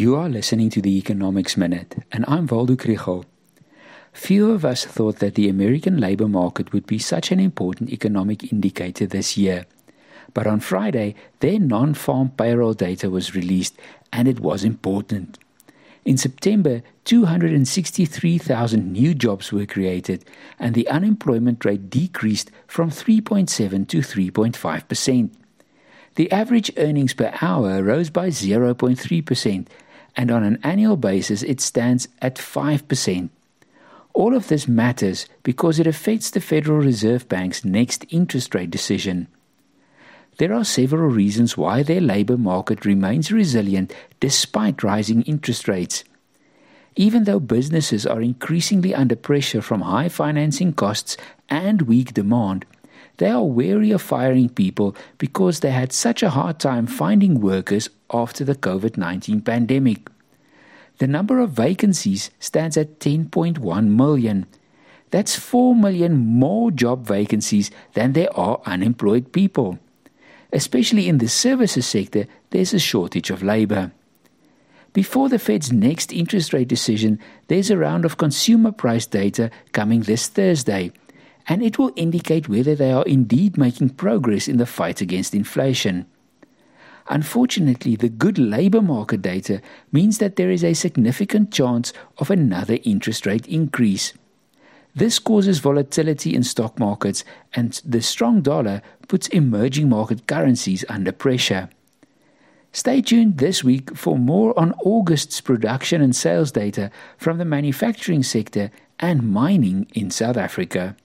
You are listening to the Economics Minute, and I'm Waldo Krugell. Few of us thought that the American labor market would be such an important economic indicator this year. But on Friday, their non farm payroll data was released, and it was important. In September, 263,000 new jobs were created, and the unemployment rate decreased from 3.7 to 3.5%. The average earnings per hour rose by 0.3%, and on an annual basis it stands at 5%. All of this matters because it affects the Federal Reserve Bank's next interest rate decision. There are several reasons why their labor market remains resilient despite rising interest rates. Even though businesses are increasingly under pressure from high financing costs and weak demand, they are wary of firing people because they had such a hard time finding workers after the COVID 19 pandemic. The number of vacancies stands at 10.1 million. That's 4 million more job vacancies than there are unemployed people. Especially in the services sector, there's a shortage of labor. Before the Fed's next interest rate decision, there's a round of consumer price data coming this Thursday and it will indicate whether they are indeed making progress in the fight against inflation. Unfortunately, the good labor market data means that there is a significant chance of another interest rate increase. This causes volatility in stock markets, and the strong dollar puts emerging market currencies under pressure. Stay tuned this week for more on August's production and sales data from the manufacturing sector and mining in South Africa.